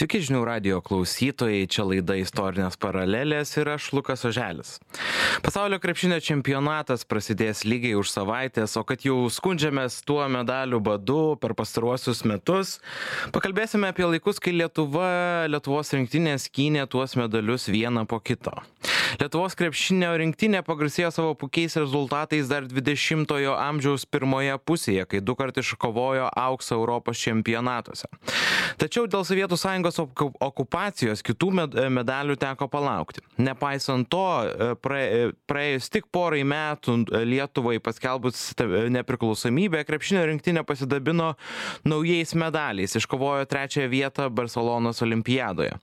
Sveiki žinių radio klausytojai, čia laida Istorinės paralelės ir aš Lukas Oželis. Pasaulio krepšinio čempionatas prasidės lygiai už savaitės, o kad jau skundžiamės tuo medalių badu per pastaruosius metus, pakalbėsime apie laikus, kai Lietuva, Lietuvos rinktinės kynė tuos medalius vieną po kito. Lietuvos krepšinio rinktinė pagarsėjo savo puikiais rezultatais dar 20-ojo amžiaus pirmoje pusėje, kai du kart iškovojo auksą Europos čempionatuose. Tačiau dėl Sovietų sąjungos okupacijos kitų medalių teko palaukti. Nepaisant to, praėjus tik porai metų Lietuvai paskelbus nepriklausomybę, krepšinio rinktinė pasidabino naujais medaliais, iškovojo trečiąją vietą Barcelonos olimpiadoje.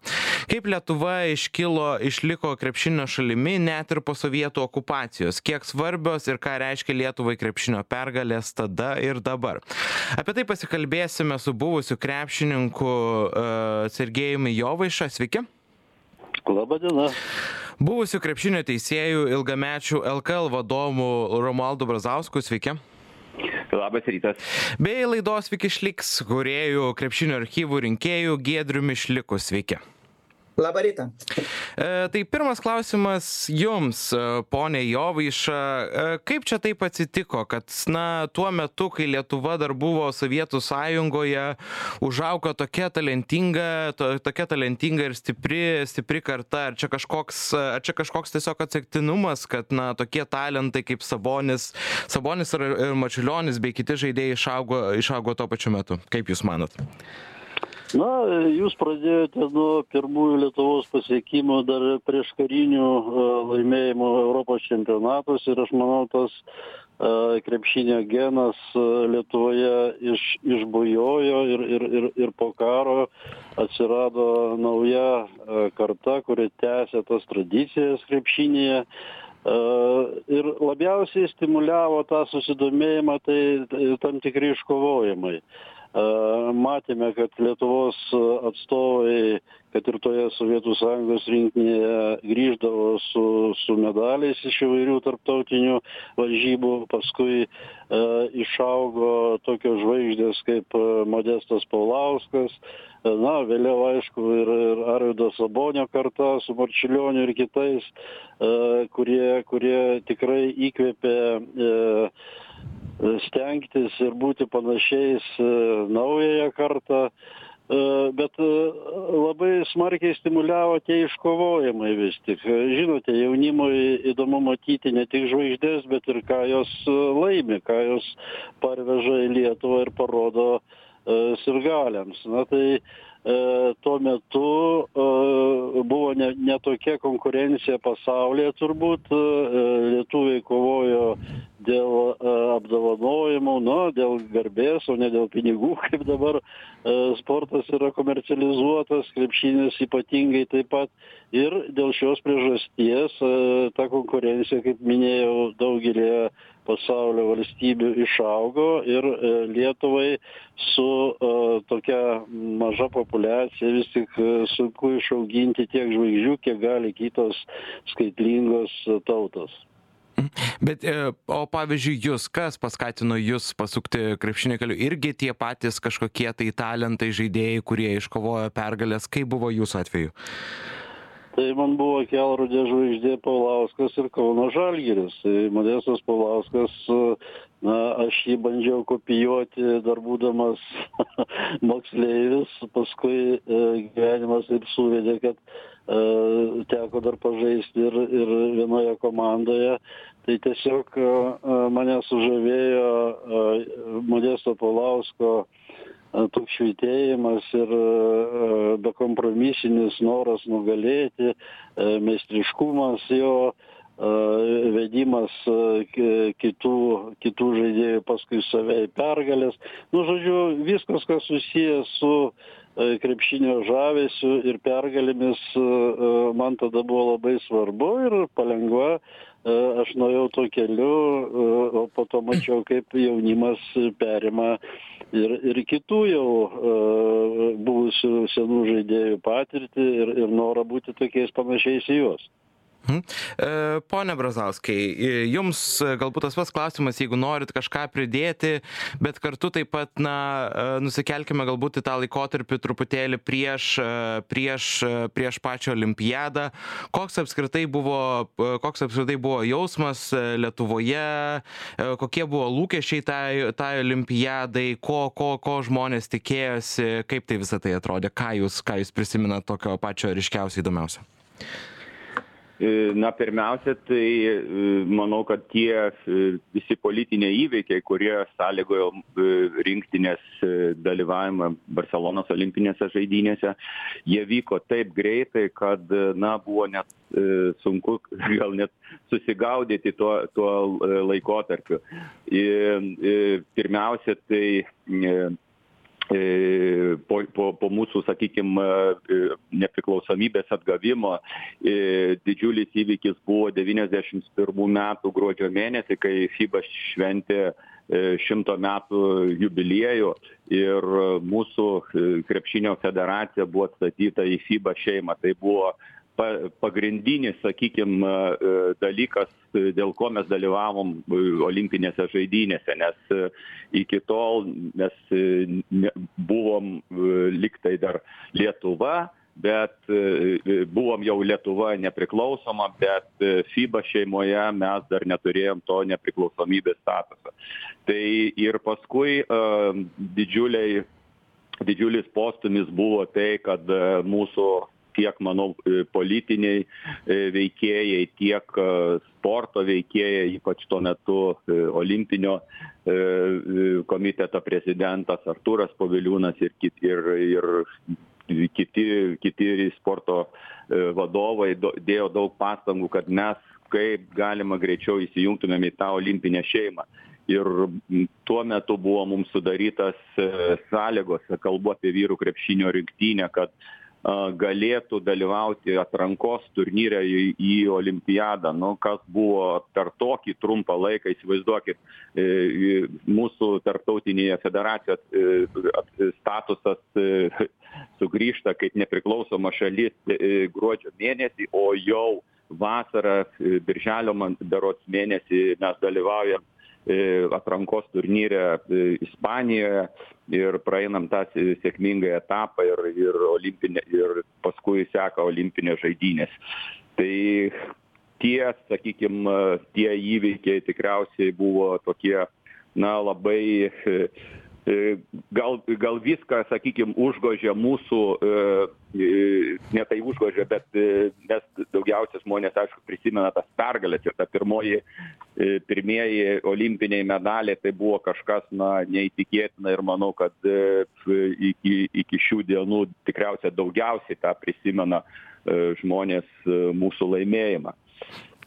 Kaip Lietuva iškilo, išliko krepšinio šalimi net ir po sovietų okupacijos, kiek svarbios ir ką reiškia Lietuvai krepšinio pergalės tada ir dabar. Apie tai pasikalbėsime su buvusiu krepšininku uh, Sergejumi Jovaiša. Sveiki. Labadiena. Buvusiu krepšinio teisėjų ilgamečių LKL vadovu Romualdu Brazausku. Sveiki. Labas rytas. Bei laidos Viki Šliks, kuriejų krepšinio archyvų rinkėjų Giedriumi Šliku. Sveiki. Labą rytą. E, tai pirmas klausimas jums, ponė Jovaiša, e, kaip čia taip atsitiko, kad na, tuo metu, kai Lietuva dar buvo Sovietų sąjungoje, užaugo tokia talentinga, to, tokia talentinga ir stipri, stipri karta, ar čia kažkoks, ar čia kažkoks tiesiog atsektinumas, kad na, tokie talentai kaip Sabonis, Sabonis ir, ir Mačiulionis bei kiti žaidėjai išaugo, išaugo tuo pačiu metu. Kaip jūs manot? Na, jūs pradėjote nuo pirmųjų Lietuvos pasiekimų dar prieš karinių laimėjimų Europos čempionatus ir aš manau, tas krepšinio genas Lietuvoje iš, išbujojo ir, ir, ir, ir po karo atsirado nauja karta, kuri tęsė tas tradicijas krepšinėje. Ir labiausiai stimuliavo tą susidomėjimą tai tam tikri iškovojimai matėme, kad Lietuvos atstovai, kad ir toje Sovietų sąjungos rinktinėje grįždavo su, su medaliais iš įvairių tarptautinių varžybų, paskui išaugo tokios žvaigždės kaip Modestas Paulauskas, na, vėliau aišku ir, ir Arvido Sabonio karta su Marčiulioniu ir kitais, kurie, kurie tikrai įkvėpė e, stengtis ir būti panašiais naująją kartą, bet labai smarkiai stimuliavo tie iškovojimai vis tik. Žinote, jaunimui įdomu matyti ne tik žvaigždės, bet ir ką jos laimi, ką jos parveža į Lietuvą ir parodo sirgaliams. Na tai tuo metu buvo ne, ne tokia konkurencija pasaulyje turbūt. Lietuviai kovojo dėl apdovanojimų, nu, dėl garbės, o ne dėl pinigų, kaip dabar sportas yra komercializuotas, krepšinis ypatingai taip pat. Ir dėl šios priežasties ta konkurencija, kaip minėjau, daugelį pasaulio valstybių išaugo ir Lietuvai su tokia maža populiacija vis tik sunku išauginti tiek žvaigždžių, kiek gali kitos skaitlingos tautos. Bet, o pavyzdžiui, jūs, kas paskatino jūs pasukti krepšinio keliu? Irgi tie patys kažkokie tai talentai žaidėjai, kurie iškovojo pergalės, kaip buvo jūsų atveju? Tai man buvo kelrodė žvaigždė Paulauskas ir Kauno Žalgiris. Tai Modestas Paulauskas, na, aš jį bandžiau kopijuoti dar būdamas moksleivis, paskui e, gyvenimas taip suvedė, kad e, teko dar pažaisti ir, ir vienoje komandoje. Tai tiesiog e, mane sužavėjo e, Modesto Paulausko toks švitėjimas ir bekompromisinis noras nugalėti, meistriškumas jo, vedimas kitų, kitų žaidėjų paskui save į pergalės. Nu, žodžiu, viskas, kas susijęs su krepšinio žavesiu ir pergalėmis man tada buvo labai svarbu ir palengva aš nuėjau tuo keliu, o po to mačiau, kaip jaunimas perima ir, ir kitų jau buvusių senų žaidėjų patirtį ir, ir norą būti tokiais panašiais į juos. Mhm. E, pone Brazauskai, jums galbūt tas pats klausimas, jeigu norit kažką pridėti, bet kartu taip pat, na, nusikelkime galbūt į tą laikotarpį truputėlį prieš, prieš, prieš pačią olimpiadą. Koks apskritai buvo, koks apskritai buvo jausmas Lietuvoje, kokie buvo lūkesčiai tai, tai olimpiadai, ko, ko, ko žmonės tikėjosi, kaip tai visą tai atrodė, ką jūs, ką jūs prisimenat tokio pačio ryškiausiai įdomiausio. E, na, pirmiausia, tai e, manau, kad tie e, visi politiniai įveikiai, kurie sąlygojo rinktinės dalyvavimą Barcelonos olimpinėse žaidynėse, jie vyko taip greitai, kad, na, buvo net sunku gal net susigaudyti tuo, tuo laikotarpiu. Pirmiausia, tai po, po, po mūsų, sakykime, nepriklausomybės atgavimo e, didžiulis įvykis buvo 91 metų gruodžio mėnesį, kai FIBA šventė e, šimto metų jubiliejų ir mūsų krepšinio federacija buvo atstatyta į FIBA šeimą. Tai buvo pa pagrindinis sakykim dalykas dėl ko mes dalyvavom olimpinėse žaidynėse nes iki tol mes ne buvom lyg tai dar lietuva bet buvom jau lietuva nepriklausoma bet fiba šeimoje mes dar neturėjom to nepriklausomybės statuso. Tai ir paskui didžiuliai didžiulis postūmis buvo tai kad mūsų tiek manau e, politiniai e, veikėjai tiek e, sporto veikėjai ypač tuo metu olimpinio komiteto prezidentas artūras poviliūnas ir kit ir ir kiti kiti sporto vadovai dėjo daug pastangų kad mes kaip galima greičiau įsijungtumėm į tą olimpinę šeimą. Ir tuo metu buvo mums sudarytas sąlygos kalbu apie vyrų krepšinio rinktinę kad galėtų dalyvauti atrankos turnyre į, į olimpiadą. Nu, kas buvo per tokį trumpą laiką, įsivaizduokit, e, mūsų tarptautinėje federacijos e, statusas e, sugrįžta kaip nepriklausoma šalis gruodžio mėnesį, o jau vasarą, birželio berots mėnesį mes dalyvaujam atrankos turnyre e, Ispanijoje ir praeinam tą sėkmingą etapą ir, ir, olimpinė, ir paskui seka olimpinės žaidynės. Tai tie, sakykime, tie įveikiai tikriausiai buvo tokie, na, labai E, gal gal viską sakykim užgožia mūsų e, e, ne tai užgožia bet nes daugiausia žmonės aišku prisimena tas pergales ir ta pirmoji pirmieji olimpiniai medaliai tai buvo kažkas na neįtikėtina ir manau kad iki iki šių dienų tikriausia daugiausiai tą prisimena žmonės mūsų laimėjimą.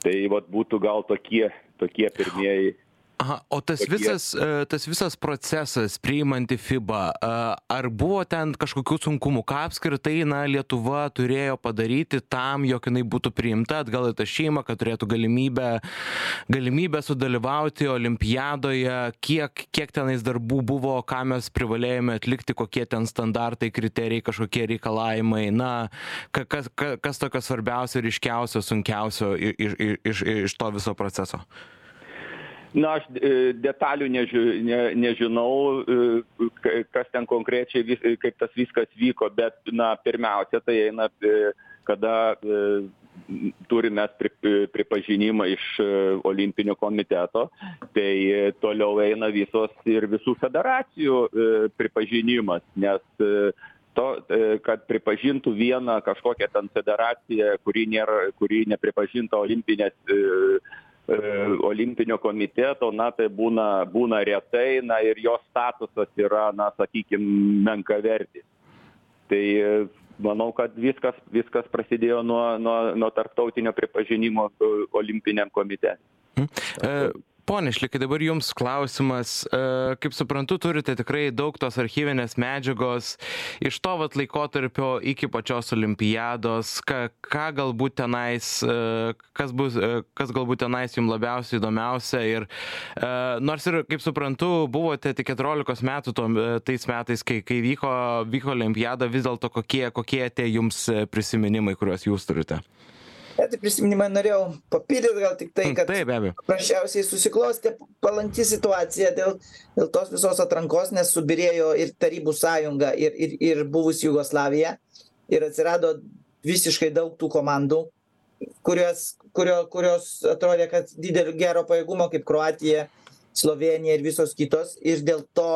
Tai vat būtų gal tokie tokie pirmieji aha o tas visas e, tas visas procesas priimant į fiba ar buvo ten kažkokių sunkumų? Ką apskritai na lietuva turėjo padaryti tam jog jinai būtų priimta atgal į tą šeimą kad turėtų galimybę galimybę sudalyvauti olimpiadoje? Kiek kiek tenais darbų buvo ką mes privalėjome atlikti kokie ten standartai kriterijai kažkokie reikalavimai? Na ka kas ka kas tokio svarbiausio ryškiausio sunkiausio iš iš iš to viso proceso na aš e, detalių neži ne nežinau e, kas ten konkrečiai vis kaip tas viskas vyko bet na pirmiausia tai eina e, kada turim mes pri pripažinimą iš olimpinio komiteto tai toliau eina visos ir visų federacijų pripažinimas nes to kad pripažintų vieną kažkokią ten federaciją kuri nėra kuri nepripažinta olimpinės E, olimpinio komiteto na tai būna būna retai na ir jo statusas yra na sakykim menkavertis tai manau kad viskas viskas prasidėjo nuo nuo nuo tarptautinio pripažinimo olimpiniam komitete mhm. Pone šlekai dabar jums klausimas. E, kaip suprantu turite tikrai daug tos archyvinės medžiagos. Iš to vat laikotarpio iki pačios olimpiados ką ką galbūt tenais e, kas bus e, kas galbūt tenais jum labiausiai įdomiausia ir nors ir kaip suprantu buvote tik keturiolikos metų tuo tais metais kai kai vyko vyko olimpiada vis dėlto kokie kokie tie jums prisiminimai kuriuos jūs turite tai prisiminimai norėjau papildyt gal tik tai kad be abejo. paprasčiausiai susiklostė palanki situacija dėl, dėl tos visos atrankos, nes subirėjo ir Tarybų sąjunga, ir, ir, ir buvusi Jugoslavija, ir atsirado visiškai daug tų komandų, kurios, kurio, kurios atrodė, kad didelio gero pajėgumo, kaip Kroatija, Slovenija ir visos kitos, ir dėl to,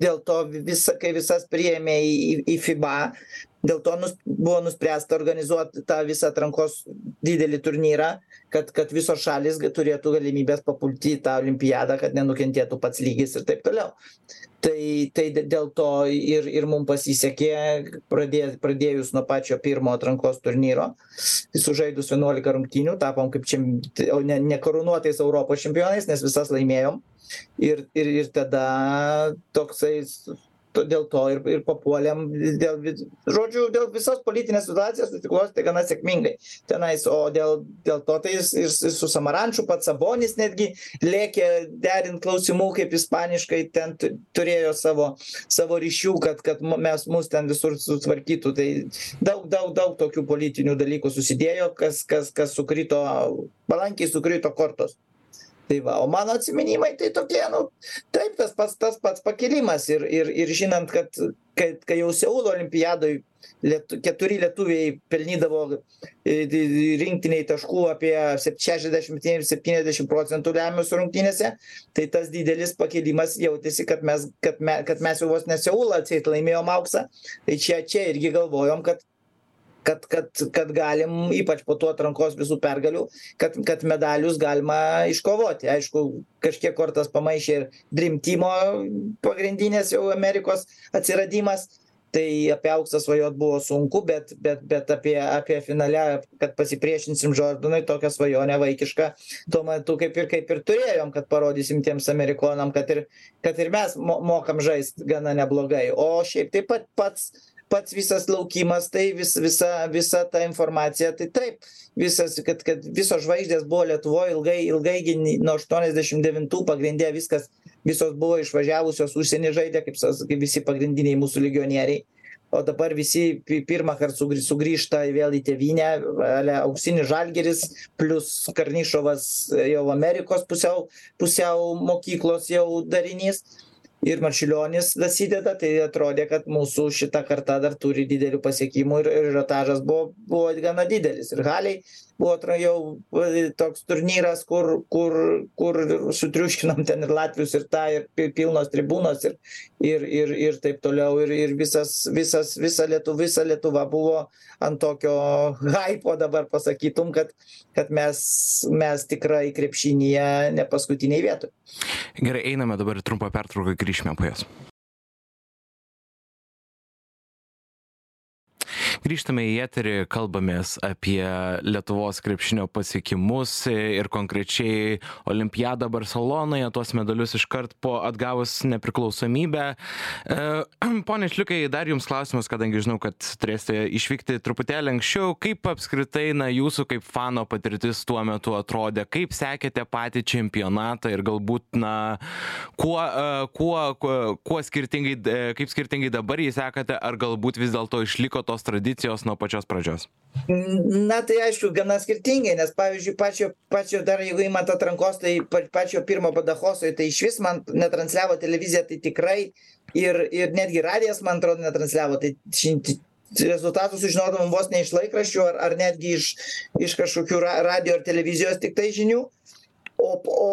dėl to visa, kai visas priėmė į, į, į FIBA, dėl to nus, buvo nuspręsta organizuoti tą visą atrankos didelį turnyrą, kad, kad visos šalis ga- turėtų galimybės papulti į tą olimpiadą, kad nenukentėtų pats lygis ir taip toliau. Tai, tai dė- dėl to ir, ir mums pasisekė, pradė, pradėjus nuo pačio pirmo atrankos turnyro, sužaidus 11 rungtynių, tapom kaip čem, o ne, nekarūnuotais Europos čempionais, nes visas laimėjom. Ir, ir, ir tada toksai to- dėl to ir, ir papuolėm, dėl, vis- žodžiu, dėl visos politinės situacijos susiklostė gana sėkmingai tenais, o dėl, dėl to tai jis ir su Samaranču pats Sabonis netgi lėkė derint klausimų, kaip ispaniškai ten tu- turėjo savo, savo ryšių, kad, kad mes mus ten visur sutvarkytų. Tai daug, daug, daug tokių politinių dalykų susidėjo, kas, kas, kas sukrito, palankiai sukrito kortos. Tai va, o mano atsiminimai tai tokie, nu, taip, tas pats, tas pats pakilimas ir, ir, ir žinant, kad kai, kai jau Seulo olimpiadoj lietu, keturi lietuviai pelnydavo e, rinktiniai taškų apie sep- 60-70 procentų lemiamose rungtynėse, tai tas didelis pakilimas jautėsi, kad mes, kad me, kad mes jau vos ne Seulą atseit laimėjom auksą, tai čia, čia irgi galvojom, kad kad, kad, kad galim, ypač po to atrankos visų pergalių, kad, kad medalius galima iškovoti. Aišku, kažkiek kortas pamaišė ir Dream Teamo pagrindinės jau Amerikos atsiradimas. Tai apie auksą svajot buvo sunku, bet, bet, bet apie, apie finale, kad pasipriešinsim Jordanui, tokią svajonę vaikišką, tuo metu kaip ir, kaip ir turėjom, kad parodysim tiems amerikonam, kad ir, kad ir mes mo, mokam žaisti gana neblogai. O šiaip taip pat pats pats visas laukimas, tai vis, visa, visa ta informacija, tai taip, visas, kad, kad visos žvaigždės buvo Lietuvoje ilgai, ilgai gi nuo 89 pagrindė viskas, visos buvo išvažiavusios užsienį žaidė, kaip, sas- kaip visi pagrindiniai mūsų legionieriai. O dabar visi pi- pirmą kartą sugrį- sugrįžta vėl į tėvynę, ale, auksinis žalgeris, plus Karnišovas jau Amerikos pusiau, pusiau mokyklos jau darinys ir marčiulionis dasideda tai atrodė kad mūsų šita karta dar turi didelių pasiekimų ir ir ažiotažas buvo buvo gana didelis. Ir halėj buvo jau toks turnyras kur kur kur sutriuškinom ten ir latvius ir tą ir pi pilnos tribūnos ir ir ir ir taip toliau ir ir visas visas visa lietu visa lietuva buvo ant tokio haipo dabar pasakytum kad kad mes mes tikrai krepšinyje ne paskutinėj vietoj Gerai, einame dabar į trumpą pertrauką, grįžime po jos. Grįžtame į eterį, kalbamės apie Lietuvos krepšinio pasiekimus ir konkrečiai Olimpiadą Barcelonoje, tuos medalius iškart po atgavus nepriklausomybę. E, Pone Šliukai, dar jums klausimas, kadangi žinau, kad turėsite išvykti truputėlį anksčiau. Kaip apskritai, na, jūsų kaip fano patirtis tuo metu atrodė? Kaip sekėte patį čempionatą ir galbūt, na, kuo, e, kuo, kuo, kuo skirtingai, e, kaip skirtingai dabar jį sekate, ar galbūt vis dėlto išliko tos tradicijos nuo pačios pradžios? Na tai aišku, gana skirtingai, nes pavyzdžiui, pačio, pačio dar jeigu įmat atrankos, tai pa, pačio pirmo Badachosoje, tai iš vis man netransliavo televizija, tai tikrai ir, ir netgi radijas, man atrodo, netransliavo. Tai rezultatus sužinodavom vos ne iš laikraščių ar, ar netgi iš, iš kažkokių ra, radio ar televizijos tik tai žinių. O, o,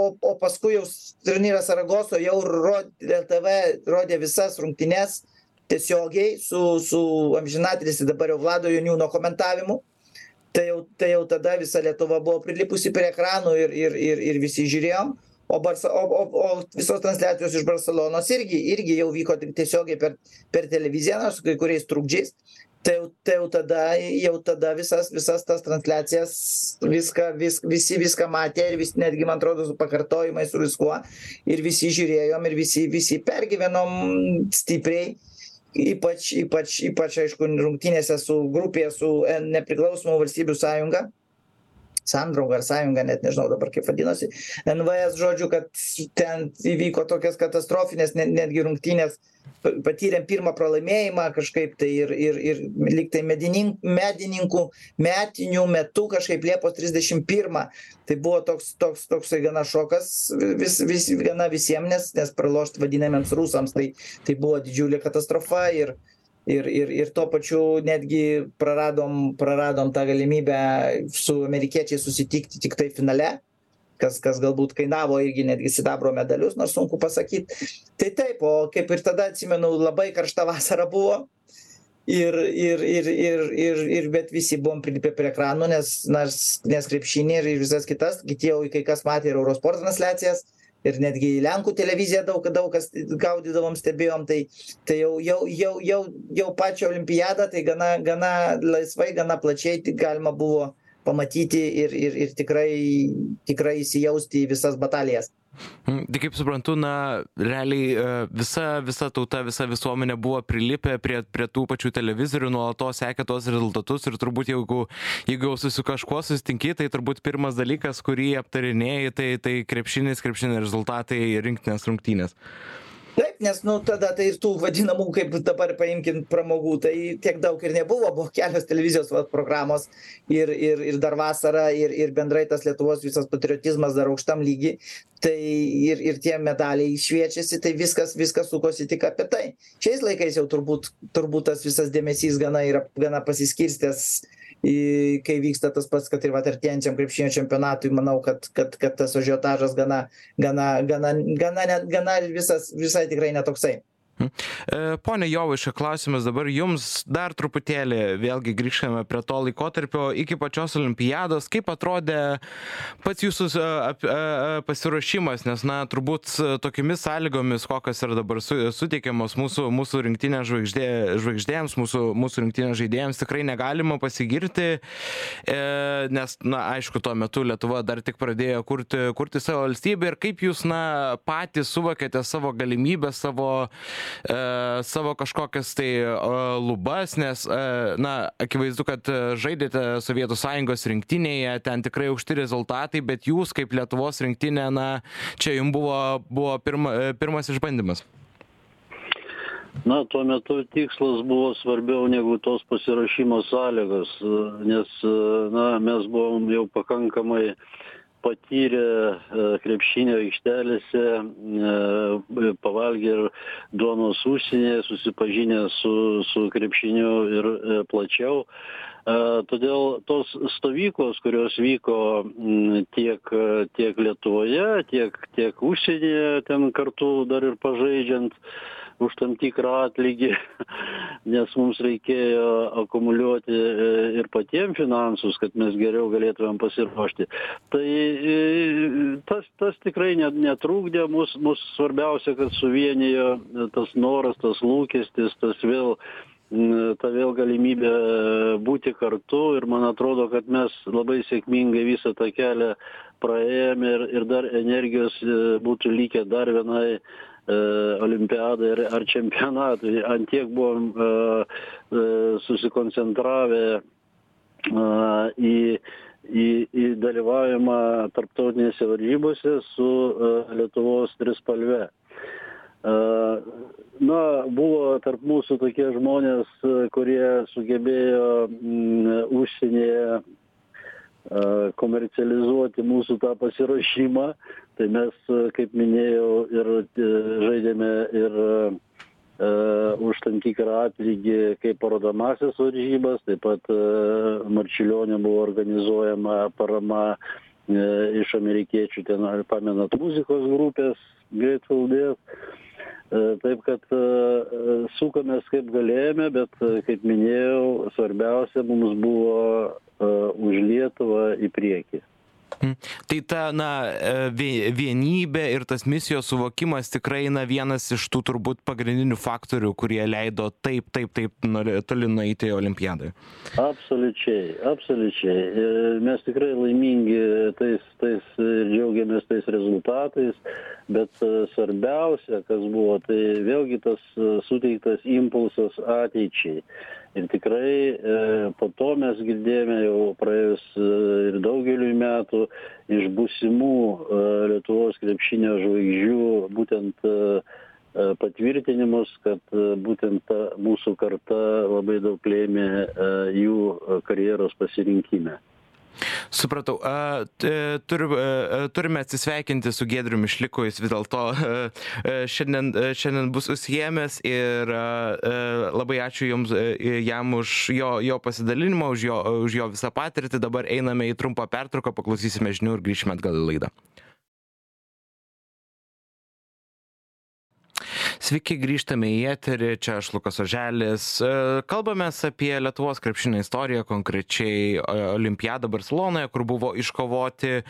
o, o paskui jau turnyras Aragoso jau rodė, LTV rodė visas rungtynes tiesiogiai su, su amžinatelis dabar jau Vlado Joniūno komentavimu. Tai jau, tai jau tada visa Lietuva buvo prilipusi prie ekranų ir, ir, ir, ir visi žiūrėjom. O, Barsa, o, o, o visos transliacijos iš Barcelonos irgi, irgi jau vyko tiesiogiai per, per televiziją, nors kai kuriais trukdžiais. Tai jau, tai jau tada, jau tada visas, visas tas transliacijas, viską, vis, visi viską matė ir vis, netgi, man atrodo, su pakartojimais, su viskuo. Ir visi žiūrėjom ir visi, visi pergyvenom stipriai ypač ypač ypač aišku rungtynėse su grupėje su nepriklausomų valstybių sąjunga sandrauga ar sąjunga net nežinau dabar kaip vadinosi nvs žodžiu kad ten įvyko tokios katastrofinės ne netgi rungtynės patyrėm pirmą pralaimėjimą kažkaip tai ir ir ir lyg tai medinin medininkų metinių metu kažkaip liepos trisdešim pirmą. Tai buvo toks toks toksai gana šokas vis vis gana visiem nes nes pralošt vadinamiems rusams tai tai buvo didžiulė katastrofa ir ir ir ir tuo pačiu netgi praradom praradom tą galimybę su amerikiečiais susitikti tiktai finale kas kas galbūt kainavo irgi netgi sidabro medalius nors sunku pasakyt. Tai taip o kaip ir tada atsimenu labai karšta vasara buvo ir ir ir ir ir ir bet visi buvom prilipę prie ekranų nes nas nes krepšinį ir visas kitas kiti jau kai kas matė ir eurosport transliacijas ir netgi lenkų televiziją daug daug kas gaudydavom stebėjom tai tai jau jau jau jau jau pačią olimpiadą tai gana gana laisvai gana plačiai tik galima buvo pamatyti ir ir ir tikrai tikrai įsijausti į visas batalijas tai kaip suprantu, na, realiai e, visa, visa tauta, visa visuomenė buvo prilipę prie, prie tų pačių televizorių, nuolatos sekė tos rezultatus ir turbūt jeigu, jeigu jau su kažkuo susitinki, tai turbūt pirmas dalykas, kurį aptarinėjai, tai, tai krepšinis, krepšinio rezultatai rinktinės rungtynės taip nes nu tada tai ir tų vadinamų kaip dabar paimkim pramogų tai tiek daug ir nebuvo buvo kelios televizijos vat programos ir ir ir dar vasara ir ir bendrai tas lietuvos visas patriotizmas dar aukštam lygy tai ir ir tie medaliai šviečiasi tai viskas viskas sukosi tik apie tai. Šiais laikais jau turbūt turbūt tas visas dėmesys gana yra gana pasiskirstęs į kai vyksta tas pats kad ir vat artėjančiam krepšinio čempionatui manau kad kad kad tas ažiotažas gana gana gana gana net gana visas visai tikrai ne toksai pone Jovaiša, klausimas dabar jums dar truputėlį, vėlgi grįžtame prie to laikotarpio iki pačios olimpiados. Kaip atrodė pats jūsų e, e, pasiruošimas, nes, na, turbūt tokiamis sąlygomis, kokios yra dabar suteikiamos mūsų, mūsų rinktinė žvaigždė, žvaigždėms, mūsų, mūsų rinktinė žaidėjams, tikrai negalima pasigirti, nes, na, aišku, tuo metu Lietuva dar tik pradėjo kurti, kurti savo valstybę ir kaip jūs, na, patys suvokėte savo galimybę, savo E, savo kažkokias tai e, lubas, nes, e, na, akivaizdu, kad žaidėte Sovietų sąjungos rinktinėje, ten tikrai aukšti rezultatai, bet jūs kaip Lietuvos rinktinė, na, čia jums buvo, buvo pirma, pirmas išbandymas. Na, tuo metu tikslas buvo svarbiau negu tos pasirašymo sąlygos, nes, na, mes buvom jau pakankamai uh, patyrę e, krepšinio aikštelėse, e, pavalgę ir duonos užsienyje, susipažinę su, su krepšiniu ir e, plačiau. Todėl tos stovyklos, kurios vyko tiek, tiek Lietuvoje, tiek, tiek užsienyje, ten kartu dar ir pažaidžiant, už tam tikrą atlygį, nes mums reikėjo akumuliuoti e, ir patiem finansus, kad mes geriau galėtumėm pasiruošti. Tai e, tas, tas tikrai net, netrūkdė, mus, mus svarbiausia, kad suvienijo tas noras, tas lūkestis, tas vėl ta vėl galimybė būti kartu ir man atrodo, kad mes labai sėkmingai visą tą kelią praėjome ir, ir dar energijos e, būtų likę dar vienai E, olimpiadai ar, ar čempionatui. Antiek buvom e, e, susikoncentravę į, į, į dalyvavimą tarptautinėse varžybose su Lietuvos trispalve. Na, buvo tarp mūsų tokie žmonės, kurie sugebėjo užsienyje komercializuoti mūsų tą pasiruošimą. Tai mes, kaip minėjau, ir žaidėme ir uh, už tam tikrą atlygį kaip parodomasias varžybas, taip pat uh, Marčiulionė buvo organizuojama parama uh, iš amerikiečių, ten, pamenat, muzikos grupės Dead. Taip kad sukomės kaip galėjome, bet kaip minėjau, svarbiausia mums buvo už Lietuvą į priekį. Mhm. Tai ta, na, e, vienybė ir tas misijos suvokimas tikrai, na, vienas iš tų turbūt pagrindinių faktorių, kurie leido taip, taip, taip toli nueiti olimpiadai. Absoliučiai, absoliučiai. E, mes tikrai laimingi tais, tais ir džiaugiamės tais rezultatais, bet e, svarbiausia, kas buvo, tai vėlgi tas suteiktas impulsas ateičiai ir tikrai po to mes girdėjome jau praėjus ir daugeliui metų iš būsimų lietuvos krepšinio žvaigždžių būtent patvirtinimus kad būtent ta mūsų karta labai daug lėmė jų karjeros pasirinkime Supratau. Tur, turime atsisveikinti su Gedriu Mišliku, jis vis dėlto šiandien, šiandien bus užsiemęs ir labai ačiū jums, jam už jo, jo pasidalinimą, už jo, už jo visą patirtį. Dabar einame į trumpą pertrauką, paklausysime žinių ir grįšime atgal į laidą. Sveiki, grįžtame į eterį, čia aš Lukas Oželis. E, kalbamės apie Lietuvos krepšinio istoriją, konkrečiai e, Olimpiadą Barcelonoje, kur buvo iškovoti e,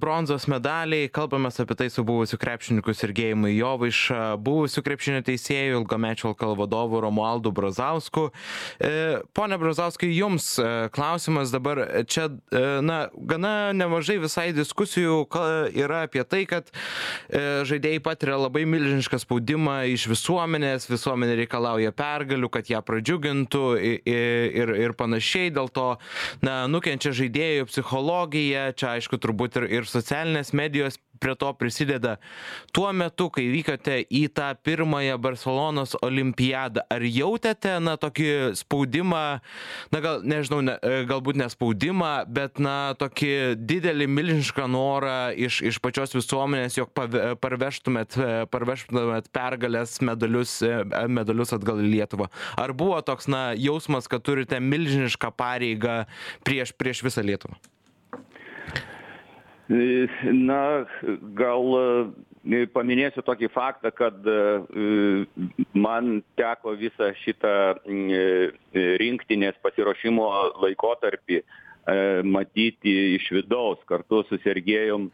bronzos medaliai. Kalbamės apie tai su buvusiu krepšininku Sergejumi Jovaiša, buvusiu krepšinio teisėju, ilgamečio LKL vadovu Romualdu Brazausku. Pone Brazauskai, jums klausimas dabar čia, na, gana nemažai visai diskusijų yra apie tai, kad žaidėjai patiria labai milžinišką spaudimą spaudimą iš visuomenės visuomenė reikalauja pergalių kad ją pradžiugintų ir ir panašiai. Dėl to na nukenčia žaidėjų psichologija čia aišku turbūt ir ir socialinės medijos prie to prisideda. Tuo metu kai vykote į tą pirmąją barselonos olimpiadą ar jautėte na tokį spaudimą na gal nežinau ne galbūt ne spaudimą bet na tokį didelį milžinišką norą iš iš pačios visuomenės jog parvežtumėt parvežtumėt pergales medalius medalius atgal į lietuvą. Ar buvo toks na jausmas kad turite milžinišką pareigą prieš prieš visą lietuvą Na, gal e, paminėsiu tokį faktą, kad e, man teko visą šitą e, rinktinės pasiruošimo laikotarpį matyti iš vidaus kartu su Sergejum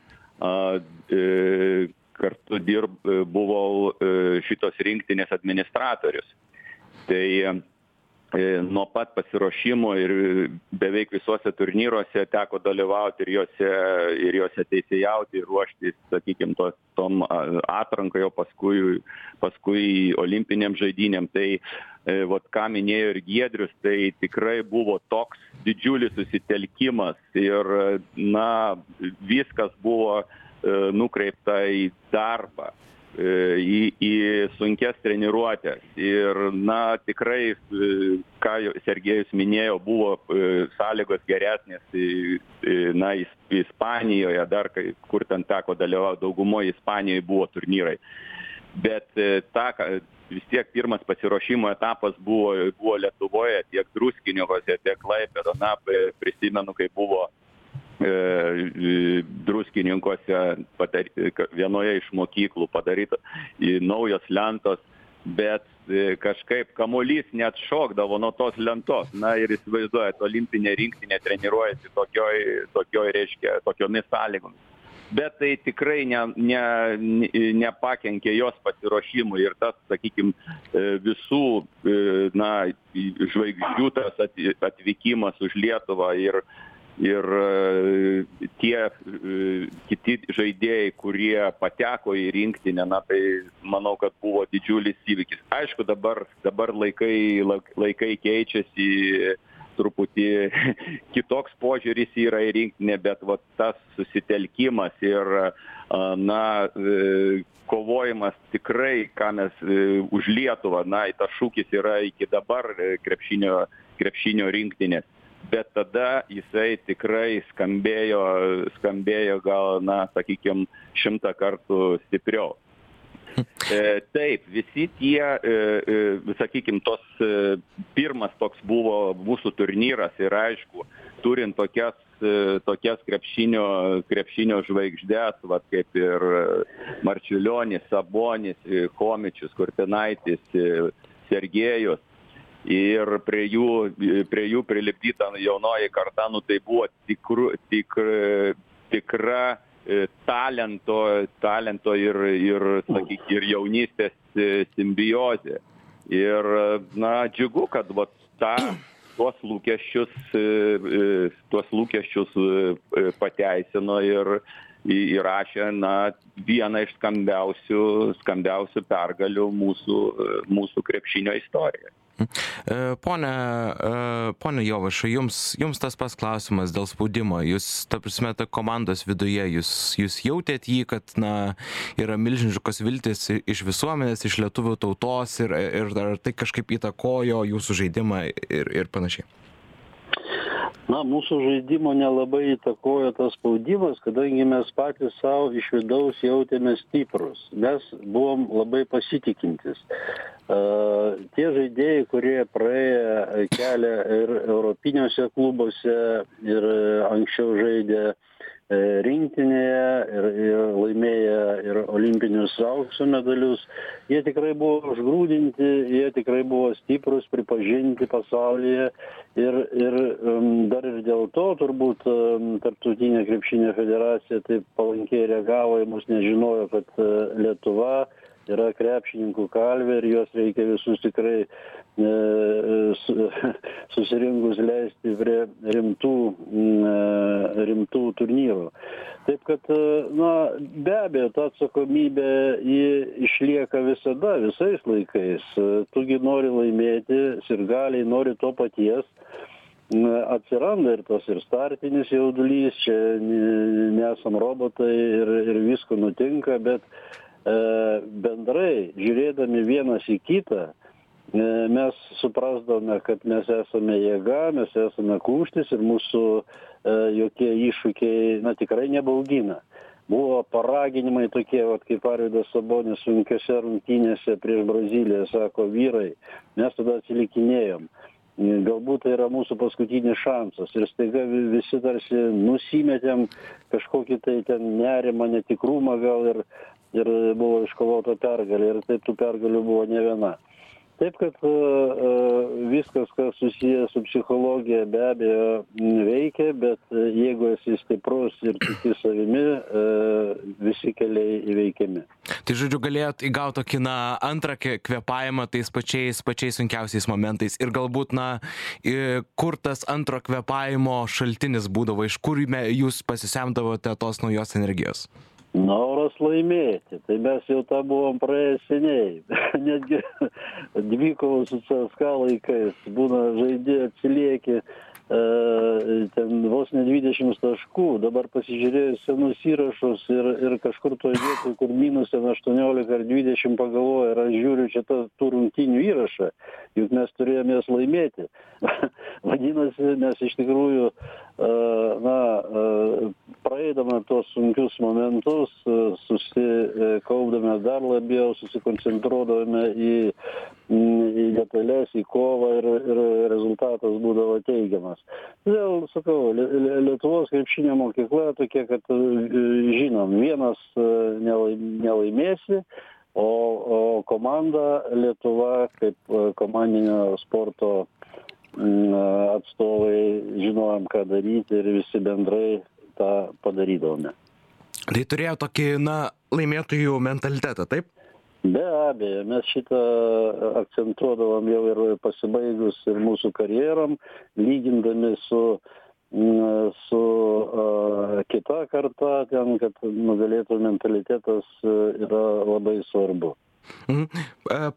kartu dirb, buvau šitos rinktinės administratorius. Tai E, nuo pat pasiruošimo ir beveik visuose turnyruose teko dalyvauti ir juose ir juose teisėjauti ir ruoštis sakykim tos tom atrankai o paskui paskui olimpinėm žaidynėm. Tai e, vat ką minėjo ir giedrius tai tikrai buvo toks didžiulis susitelkimas ir na viskas buvo e, nukreipta į darbą. E, į, į sunkias treniruotės. Ir, na, tikrai, e, ką Sergejus minėjo, buvo e, sąlygos geresnės, na, Ispanijoje, dar kur ten teko dalyvauti, daugumoje Ispanijoje buvo turnyrai. Bet ta, vis tiek pirmas pasiruošimo etapas buvo, buvo Lietuvoje, tiek Druskiniuose, tiek Klaipėdo. Na, prisimenu, kai buvo E, druskininkuose padary, vienoje iš mokyklų padaryta naujos lentos, bet e, kažkaip kamuolys net šokdavo nuo tos lentos. Na ir įsivaizduojat, olimpinė rinktinė treniruojasi tokioj, tokioj reiškia, tokiomis sąlygomis. Bet tai tikrai ne, ne, nepakenkė jos pasiruošimui ir tas, sakykime, visų na, žvaigždžių tas atvykimas už Lietuvą ir ir e, tie e, kiti žaidėjai kurie pateko į rinktinę na tai manau kad buvo didžiulis įvykis. Aišku dabar dabar laikai laikai keičiasi truputį kitoks požiūris yra į rinktinę bet vat tas susitelkimas ir na e, kovojimas tikrai ką mes už lietuvą na tas šūkis yra iki dabar krepšinio krepšinio rinktinės bet tada jisai tikrai skambėjo skambėjo gal na sakykim šimtą kartų stipriau. E, taip visi tie e, e, sakykim tos pirmas toks buvo mūsų turnyras ir aišku turint tokias tokias krepšinio krepšinio žvaigždes vat kaip ir marčiulionis sabonis chomičius kurtinaitis sergėjus ir prie jų prie jų prilipdyta jaunoji karta nu tai buvo tikru tik tikra e, talento talento ir ir sakyk ir jaunystės e, simbiozė. Ir na džiugu kad vat tą tuos lūkesčius e, tuos lūkesčius pateisino ir įrašė na vieną iš skambiausių skambiausių pergalių mūsų mūsų krepšinio istorijoje pone, e, pone Jovašai, jums, jums tas pas klausimas dėl spaudimo. Jūs, ta prasme, ta komandos viduje, jūs, jūs jautėt jį, kad na, yra milžiniškos viltis iš visuomenės, iš lietuvių tautos ir, ir ar tai kažkaip įtakojo jūsų žaidimą ir, ir panašiai na mūsų žaidimo nelabai įtakojo tas spaudimas kadangi mes patys sau iš vidaus jautėmės stiprūs mes buvom labai pasitikintys. A tie žaidėjai kurie praėję kelią ir europiniuose klubuose ir anksčiau žaidę E, rinktinėje ir, ir laimėję ir olimpinius aukso medalius. Jie tikrai buvo užgrūdinti, jie tikrai buvo stiprus, pripažinti pasaulyje ir, ir um, dar ir dėl to turbūt um, Tarptautinė krepšinio federacija taip palankiai reagavo į mus, nežinojo, kad uh, Lietuva yra krepšininkų kalvė ir juos reikia visus tikrai e, su, susirinkus leisti prie rimtų, e, rimtų turnyrų. Taip kad, e, na, be abejo, ta atsakomybė išlieka visada, visais laikais. Tugi nori laimėti, sirgaliai nori to paties atsiranda ir tas ir startinis jaudulys, čia nesam robotai ir, ir visko nutinka, bet E, bendrai žiūrėdami vienas į kitą e, mes suprasdavome, kad mes esame jėga, mes esame kūštis ir mūsų e, jokie iššūkiai, na, tikrai nebaugina. Buvo paraginimai tokie, vat, kaip Arvidas Sabonis sunkiose rungtynėse prieš Braziliją, sako vyrai, mes tada atsilikinėjom. Galbūt tai yra mūsų paskutinis šansas ir staiga visi tarsi nusimetėm kažkokį tai ten nerimą, netikrumą gal ir ir buvo iškovota pergalė ir taip tų pergalių buvo ne viena. Taip kad e, e, viskas, kas susiję su psichologija, be abejo veikia, bet e, jeigu esi stiprus ir tiki savimi, visi keliai įveikiami. Tai žodžiu, galėjot įgauti tokį, na, antrą kvepavimą tais pačiais, pačiais sunkiausiais momentais ir galbūt, na, kur tas antro kvepavimo šaltinis būdavo, iš kur jūs pasisemdavote tos naujos energijos? Noras laimėti. Tai mes jau tą buvom praėję seniai. Netgi dvikovų su cska laikais būna žaidi atsilieki ten vos ne dvidešims taškų dabar pasižiūrėjus senus įrašus ir ir kažkur toj vietoj kur minus ten aštuoniolika ar dvidešim pagalvoji ar aš žiūriu čia tą tų rungtynių įrašą juk mes turėjom jas laimėti. Vadinasi mes iš tikrųjų e, na e, praeidami tuos sunkius momentus susikaupdami dar labiau susikoncentruodavome į į detales į kovą ir ir rezultatas būdavo teigiamas. Todėl sakau lietuvos krepšinio mokykla tokia kad e, žinom vienas e, nelai nelaimėsi o o komanda lietuva kaip e, komandinio sporto atstovai žinojom ką daryti ir visi bendrai tą padarydavome. Tai turėjo tokį na laimėtojų mentalitetą taip be abejo mes šitą akcentuodavom jau ir pasibaigus ir mūsų karjerom lygindami su su a, kita karta ten, kad nugalėtų mentalitetas yra labai svarbu. Mhm.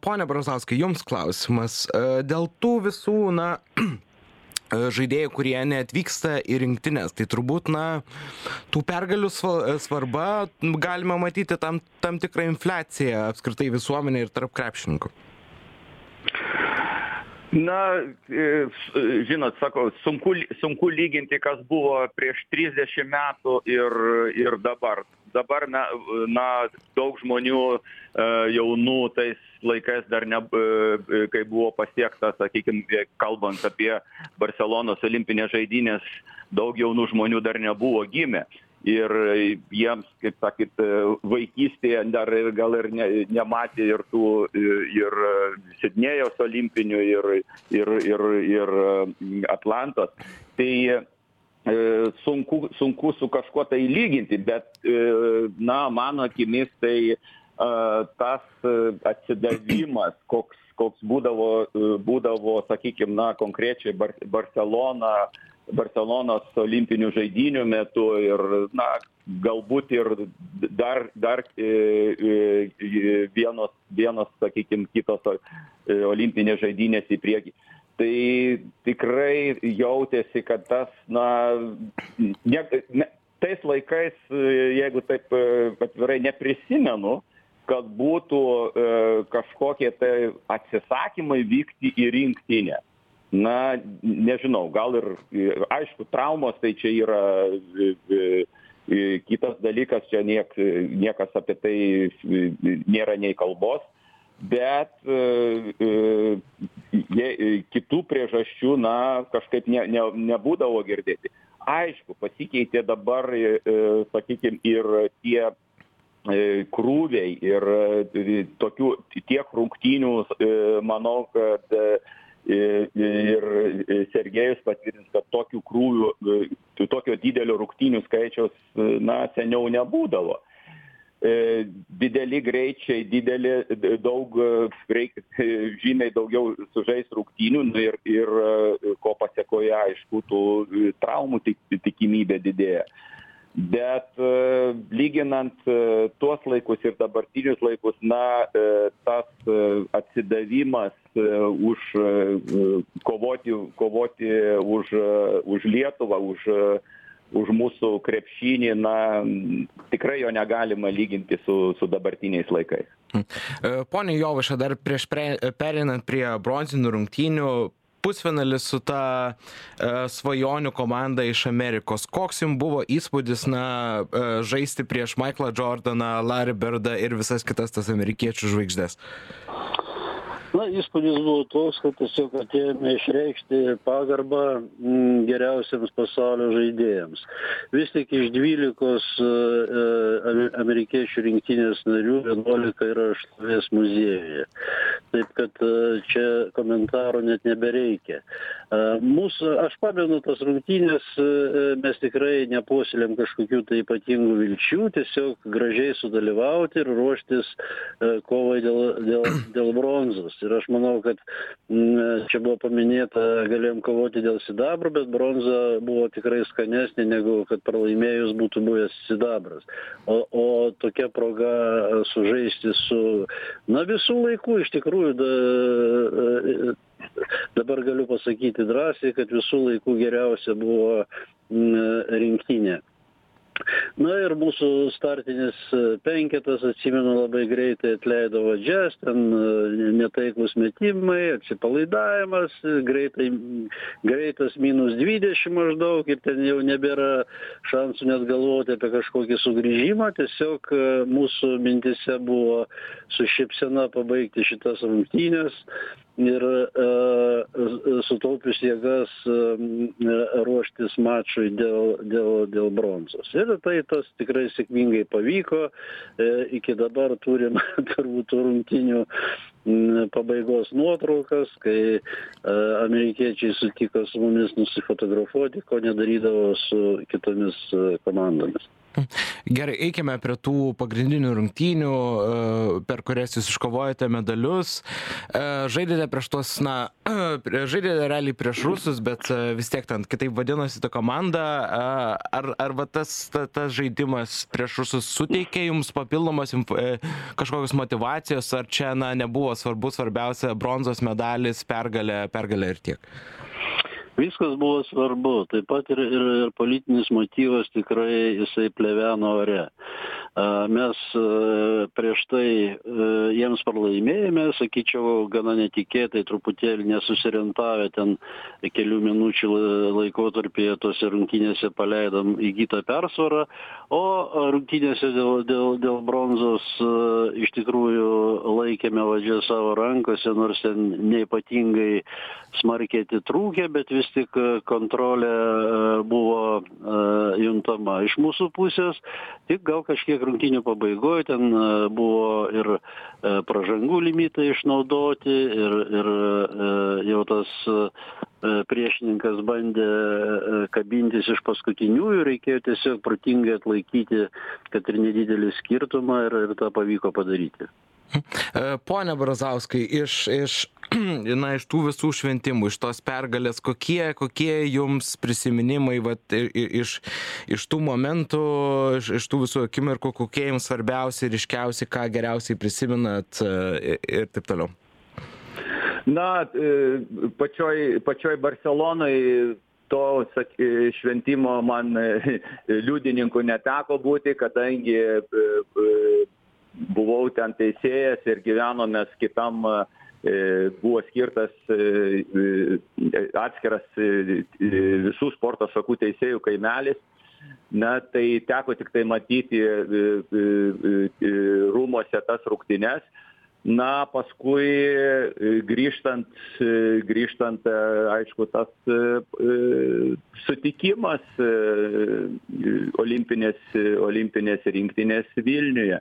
Pone Brazauskai, jums klausimas. Dėl tų visų, na, E, žaidėjų, kurie neatvyksta į rinktinės. Tai turbūt, na, tų pergalių svarba galima matyti tam, tam tikrą infliaciją apskritai visuomenė ir tarp krepšininkų. Na, e, žinot, sakau, sunku, sunku lyginti, kas buvo prieš 30 metų ir, ir dabar. Dabar na na daug žmonių e, jaunų tais laikais dar ne e, kai buvo pasiekta sakykim kalbant apie barselonos olimpines žaidynes daug jaunų žmonių dar nebuvo gimę ir jiems kaip sakyt vaikystėje dar ir gal ir ne nematė ir tų ir sidnėjaus olimpinių ir ir ir ir atlantos. Tai E, sunku sunku su kažkuo tai lyginti bet e, na mano akimis tai tas atsidavimas koks koks būdavo būdavo sakykim na konkrečiai bar barselona barselonos olimpinių žaidynių metu ir na galbūt ir dar dar vienos vienos sakykim kitos olimpinės žaidynės į priekį. Tai tikrai jautėsi kad tas na ne ne tais laikais jeigu taip atvirai neprisimenu kad būtų kažkokie tai atsisakymai vykti į rinktinę na nežinau gal ir aišku traumos tai čia yra kitas dalykas čia niek niekas apie tai nėra nei kalbos bet jei kitų priežasčių na kažkaip ne ne nebūdavo girdėti. Aišku pasikeitė dabar sakykim ir tie krūviai ir tokių tiek rungtynių manau kad ir sergejus patvirtins kad tokių krūvių tokio didelio rungtynių skaičiaus na seniau nebūdavo. Dideli greičiai dideli daug reik žymiai daugiau sužaist rungtynių nu ir ir ko pasekoje aišku tų traumų tik tikimybė didėja bet lyginant tuos laikus ir dabartinius laikus na tas atsidavimas už kovoti kovoti už už lietuvą už už mūsų krepšinį na tikrai jo negalima lyginti su su dabartiniais laikais. Pone jovaiša dar prieš pre pereinant prie bronzinių rungtynių pusfinalis su ta svajonių komanda iš amerikos. Koks jum buvo įspūdis na žaisti prieš maiklą džordaną larį berdą ir visas kitas tas amerikiečių žvaigždes na įspūdis buvo toks kad tiesiog atėjome išreikšti pagarbą geriausiems pasaulio žaidėjams. Vis tik iš dvylikos amerikiečių rinktinės narių vienuolika yra šlovės muziejuje. Taip kad čia komentarų net nebereikia. Mūsų aš pamenu tas rungtynes mes tikrai nepuoselėjam kažkokių tai ypatingų vilčių tiesiog gražiai sudalyvauti ir ruoštis kovai dėl dėl dėl bronzos ir aš manau kad čia buvo paminėta galėjom kovoti dėl sidabro bet bronza buvo tikrai skanesnė negu kad pralaimėjus būtų buvęs sidabras. O o tokia proga sužaisti su na visų laikų iš tikrųjų da dabar galiu pasakyti drąsiai kad visų laikų geriausia buvo rinktinė na ir mūsų startinis penketas atsimenu labai greitai atleido vadžias ten netaiklūs metimai atsipalaidavimas greitai greitas minus dvidešim maždaug ir ten jau nebėra šansų net galvoti apie kažkokį sugrįžimą. Tiesiog mūsų mintyse buvo su šypsena pabaigti šitas rungtynes ir sutaupius jėgas ruoštis mačui dėl dėl dėl bronzos. Ir tai tas tikrai sėkmingai pavyko. Iki dabar turim turbūt tų rungtynių pabaigos nuotraukas kai amerikiečiai sutiko su mumis nusifotografuoti ko nedarydavo su kitomis komandomis Gerai, eikime prie tų pagrindinių rungtynių, per kurias jūs iškovojote medalius. Žaidėte prieš tuos, na, žaidėte realiai prieš rusus, bet vis tiek ten kitaip vadinosi ta komanda. Ar, ar va tas, ta, tas žaidimas prieš rusus suteikė jums papildomos kažkokios motivacijos, ar čia, na, nebuvo svarbu, svarbiausia bronzos medalis, pergalė, pergalė ir tiek? Viskas buvo svarbu. Taip pat ir ir ir politinis motyvas tikrai jisai pleveno ore mes prieš tai jiems pralaimėjome sakyčiau gana netikėtai truputėlį nesusiorientavę ten kelių minučių laikotarpyje tose rungtynėse paleidom įgytą persvarą. O rungtynėse dėl dėl dėl bronzos iš tikrųjų laikėme valdžią savo rankose nors ten neypatingai smarkiai atitrūkę bet vis tik kontrolė buvo juntama iš mūsų pusės. Tik gal kažkiek rungtynių pabaigoj ten buvo ir pražangų limitai išnaudoti ir ir jau tas priešininkas bandė kabintis iš paskutiniųjų reikėjo tiesiog protingai atlaikyti kad ir nedidelį skirtumą ir ir tą pavyko padaryti. E, pone Brazauskai, iš, iš, na, iš tų visų šventimų, iš tos pergalės, kokie, kokie jums prisiminimai vat, iš, iš tų momentų, iš, iš tų visų akimirkų, kokie jums svarbiausi, ryškiausi, ką geriausiai prisiminat e, ir taip toliau? Na, e, pačioj, pačioj Barcelonai to šventimo man liudininkų neteko būti, kadangi buvau ten teisėjas ir gyvenom mes kitam e, buvo skirtas e, e, atskiras visų sporto šakų teisėjų kaimelis. Na, tai teko tik tai matyti rūmose tas rungtynes. Na, paskui grįžtant, grįžtant, aišku, tas sutikimas olimpinės, olimpinės rinktinės Vilniuje.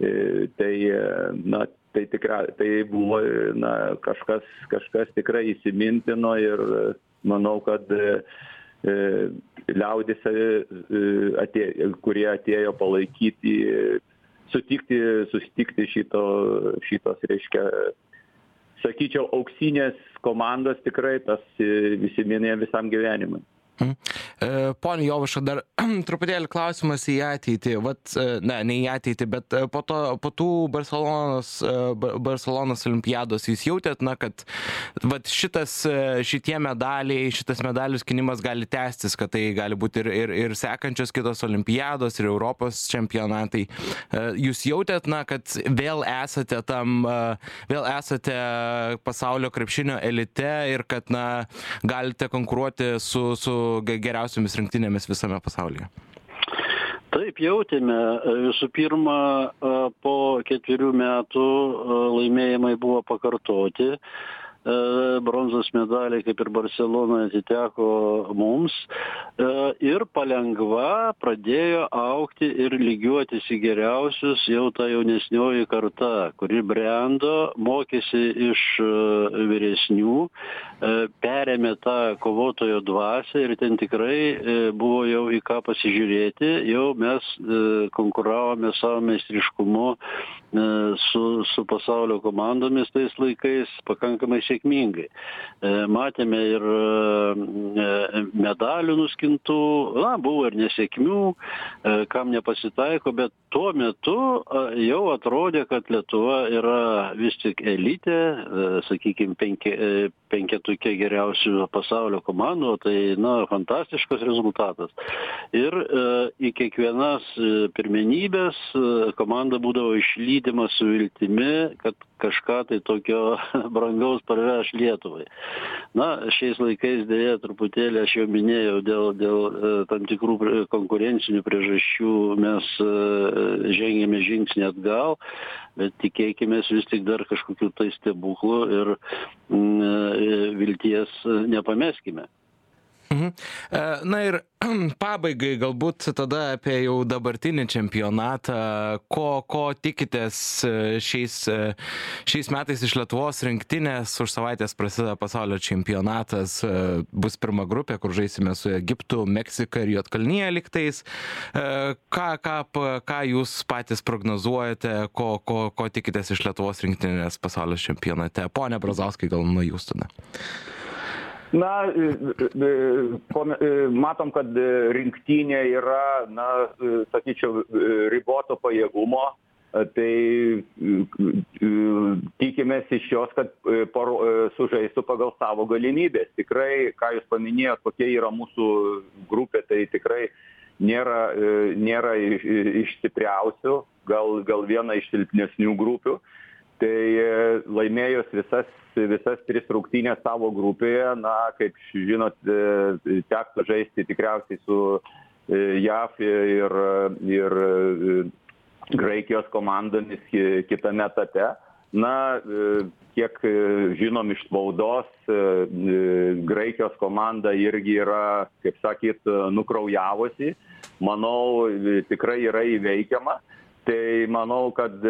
E, tai e, na tai tikra tai buvo na kažkas kažkas tikrai įsimintino ir manau kad e, liaudis atėjo, kurie atėjo palaikyti, sutikti, susitikti šito, šitos, reiškia, sakyčiau, auksinės komandos tikrai tas įsiminė visam gyvenimui. Mhm. E, pone Jovaša, dar truputėlį klausimas į ateitį. Vat, e, ne, ne į ateitį, bet e, po, to, po tų Barcelonos, Barcelonos olimpiados jūs jautėt, na, kad vat, šitas, šitie medaliai, šitas medalių skinimas gali tęstis, kad tai gali būti ir, ir, ir sekančios kitos olimpiados, ir Europos čempionatai. Jūs jautėt, na, kad vėl esate tam, vėl esate pasaulio krepšinio elite ir kad, na, galite konkuruoti su, su geriausiomis rinktinėmis visame pasaulyje? Taip jautėme. Visų pirma, po ketverių metų laimėjimai buvo pakartoti. E, bronzos medaliai, kaip ir Barcelonoje, atiteko mums. E, ir palengva pradėjo aukti ir lygiuotis į geriausius jau ta jaunesnioji karta, kuri brendo, mokėsi iš e, vyresnių, perėmė tą kovotojo dvasę ir ten tikrai buvo jau į ką pasižiūrėti, jau mes konkuravome savo meistriškumu su, su pasaulio komandomis tais laikais pakankamai sėkmingai. E, matėme ir e, medalių nuskintų, na, buvo ir nesėkmių, e, kam nepasitaiko, bet tuo metu jau atrodė, kad Lietuva yra vis tik elitė, sakykime, penki, penketukė geriausių pasaulio komandų, tai, na, fantastiškas rezultatas. Ir į kiekvienas pirmenybės komanda būdavo išlydima su viltimi, kad kažką tai tokio brangaus parveš Lietuvai. Na, šiais laikais dėja truputėlį, aš jau minėjau, dėl, dėl e, tam tikrų konkurencinių priežasčių mes e, žengėme žingsnį atgal, bet tikėkime vis tik dar kažkokių tai stebuklų ir e, vilties nepameskime. Mhm. E, na ir pabaigai galbūt tada apie jau dabartinį čempionatą, ko, ko tikitės e, šiais, e, šiais metais iš Lietuvos rinktinės, už savaitės prasideda pasaulio čempionatas, bus pirma grupė, kur žaisime su Egiptu, Meksika ir Jotkalnyje liktais. Ką, ką, ką jūs patys prognozuojate, ko, ko, ko tikitės iš Lietuvos rinktinės pasaulio čempionate? Pone Brazauskai, gal nuo jūs tada. Na, matom, kad rinktinė yra, na, sakyčiau, riboto pajėgumo. Tai tikimės iš jos, kad paro, sužaistų pagal savo galimybės. Tikrai, ką Jūs paminėjot, kokia yra mūsų grupė, tai tikrai nėra, nėra iš stipriausių, gal, gal viena iš silpnesnių grupių. Tai laimėjus visas visas tris rungtynes savo grupėje na kaip žinot e, teks žaisti tikriausiai su e, jav ir ir e, graikijos komandomis kitame etape. Na kiek žinom iš spaudos graikijos komanda irgi yra kaip sakyt nukraujavusi. Manau tikrai yra įveikiama tai manau kad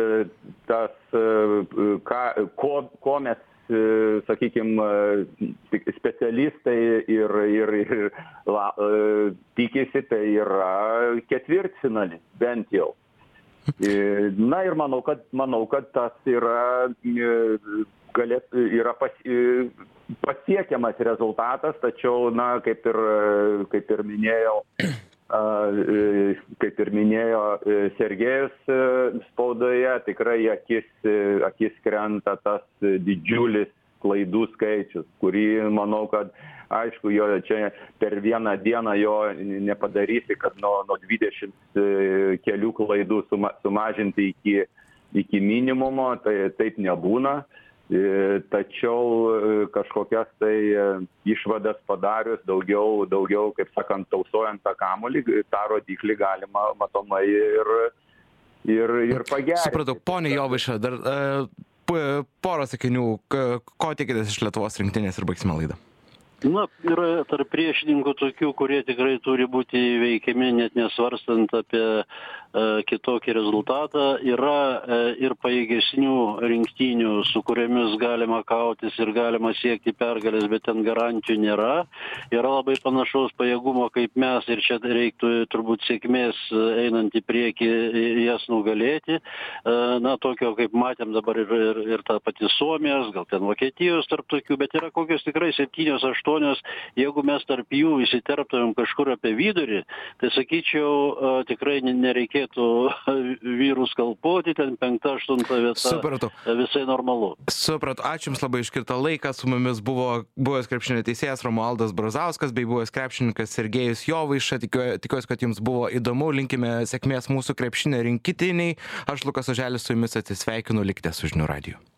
tas ką ko ko mes E, sakykim e, specialistai ir ir ir la e, tikisi tai yra ketvirtfinalis bent jau. Na ir manau, kad, manau, kad tas yra, galėt, yra pas, pasiekiamas rezultatas, tačiau, na, kaip ir, kaip ir minėjau, kaip ir minėjo Sergejus spaudoje, tikrai akis, akis krenta tas didžiulis klaidų skaičius, kurį manau, kad aišku, jo čia per vieną dieną jo nepadarysi, kad nuo, nuo 20 kelių klaidų suma, sumažinti iki, iki minimumo, tai taip nebūna. Tačiau kažkokias tai išvadas padarius daugiau, daugiau, kaip sakant, tausojant tą kamolį, tą rodiklį galima matomai ir, ir, ir pagerinti. Supratau, ponė Jovaiša, dar porą sakinių, ko tikitės iš Lietuvos rinktinės ir baigsime laidą. Na, yra tarp priešininkų tokių, kurie tikrai turi būti veikiami, net nesvarstant apie e, kitokį rezultatą. Yra e, ir paėgesnių rinktinių, su kuriamis galima kautis ir galima siekti pergalės, bet ten garantijų nėra. Yra labai panašaus pajėgumo kaip mes ir čia reiktų turbūt sėkmės e, einant į priekį jas nugalėti. E, na, tokio kaip matėm dabar ir, ir, ir ta pati Suomijos, gal ten Vokietijos tarp tokių, bet yra kokios tikrai septynios, aštuonios jeigu mes tarp jų įsiterptumėm kažkur apie vidurį tai sakyčiau tikrai nereikėtų vyrų skalpuoti ten penkta aštunta vieta. Supratau. visai normalu. Supratau, ačiū Jums labai iškirtą laiką, su mumis buvo buvęs krepšinio teisėjas Romualdas Brazauskas bei buvęs krepšininkas Sergejus Jovaiša, tikiuosi, kad Jums buvo įdomu, linkime sėkmės mūsų krepšinio rinkitiniai, aš Lukas Oželis su Jumis atsisveikinu, likite su žinių radiju.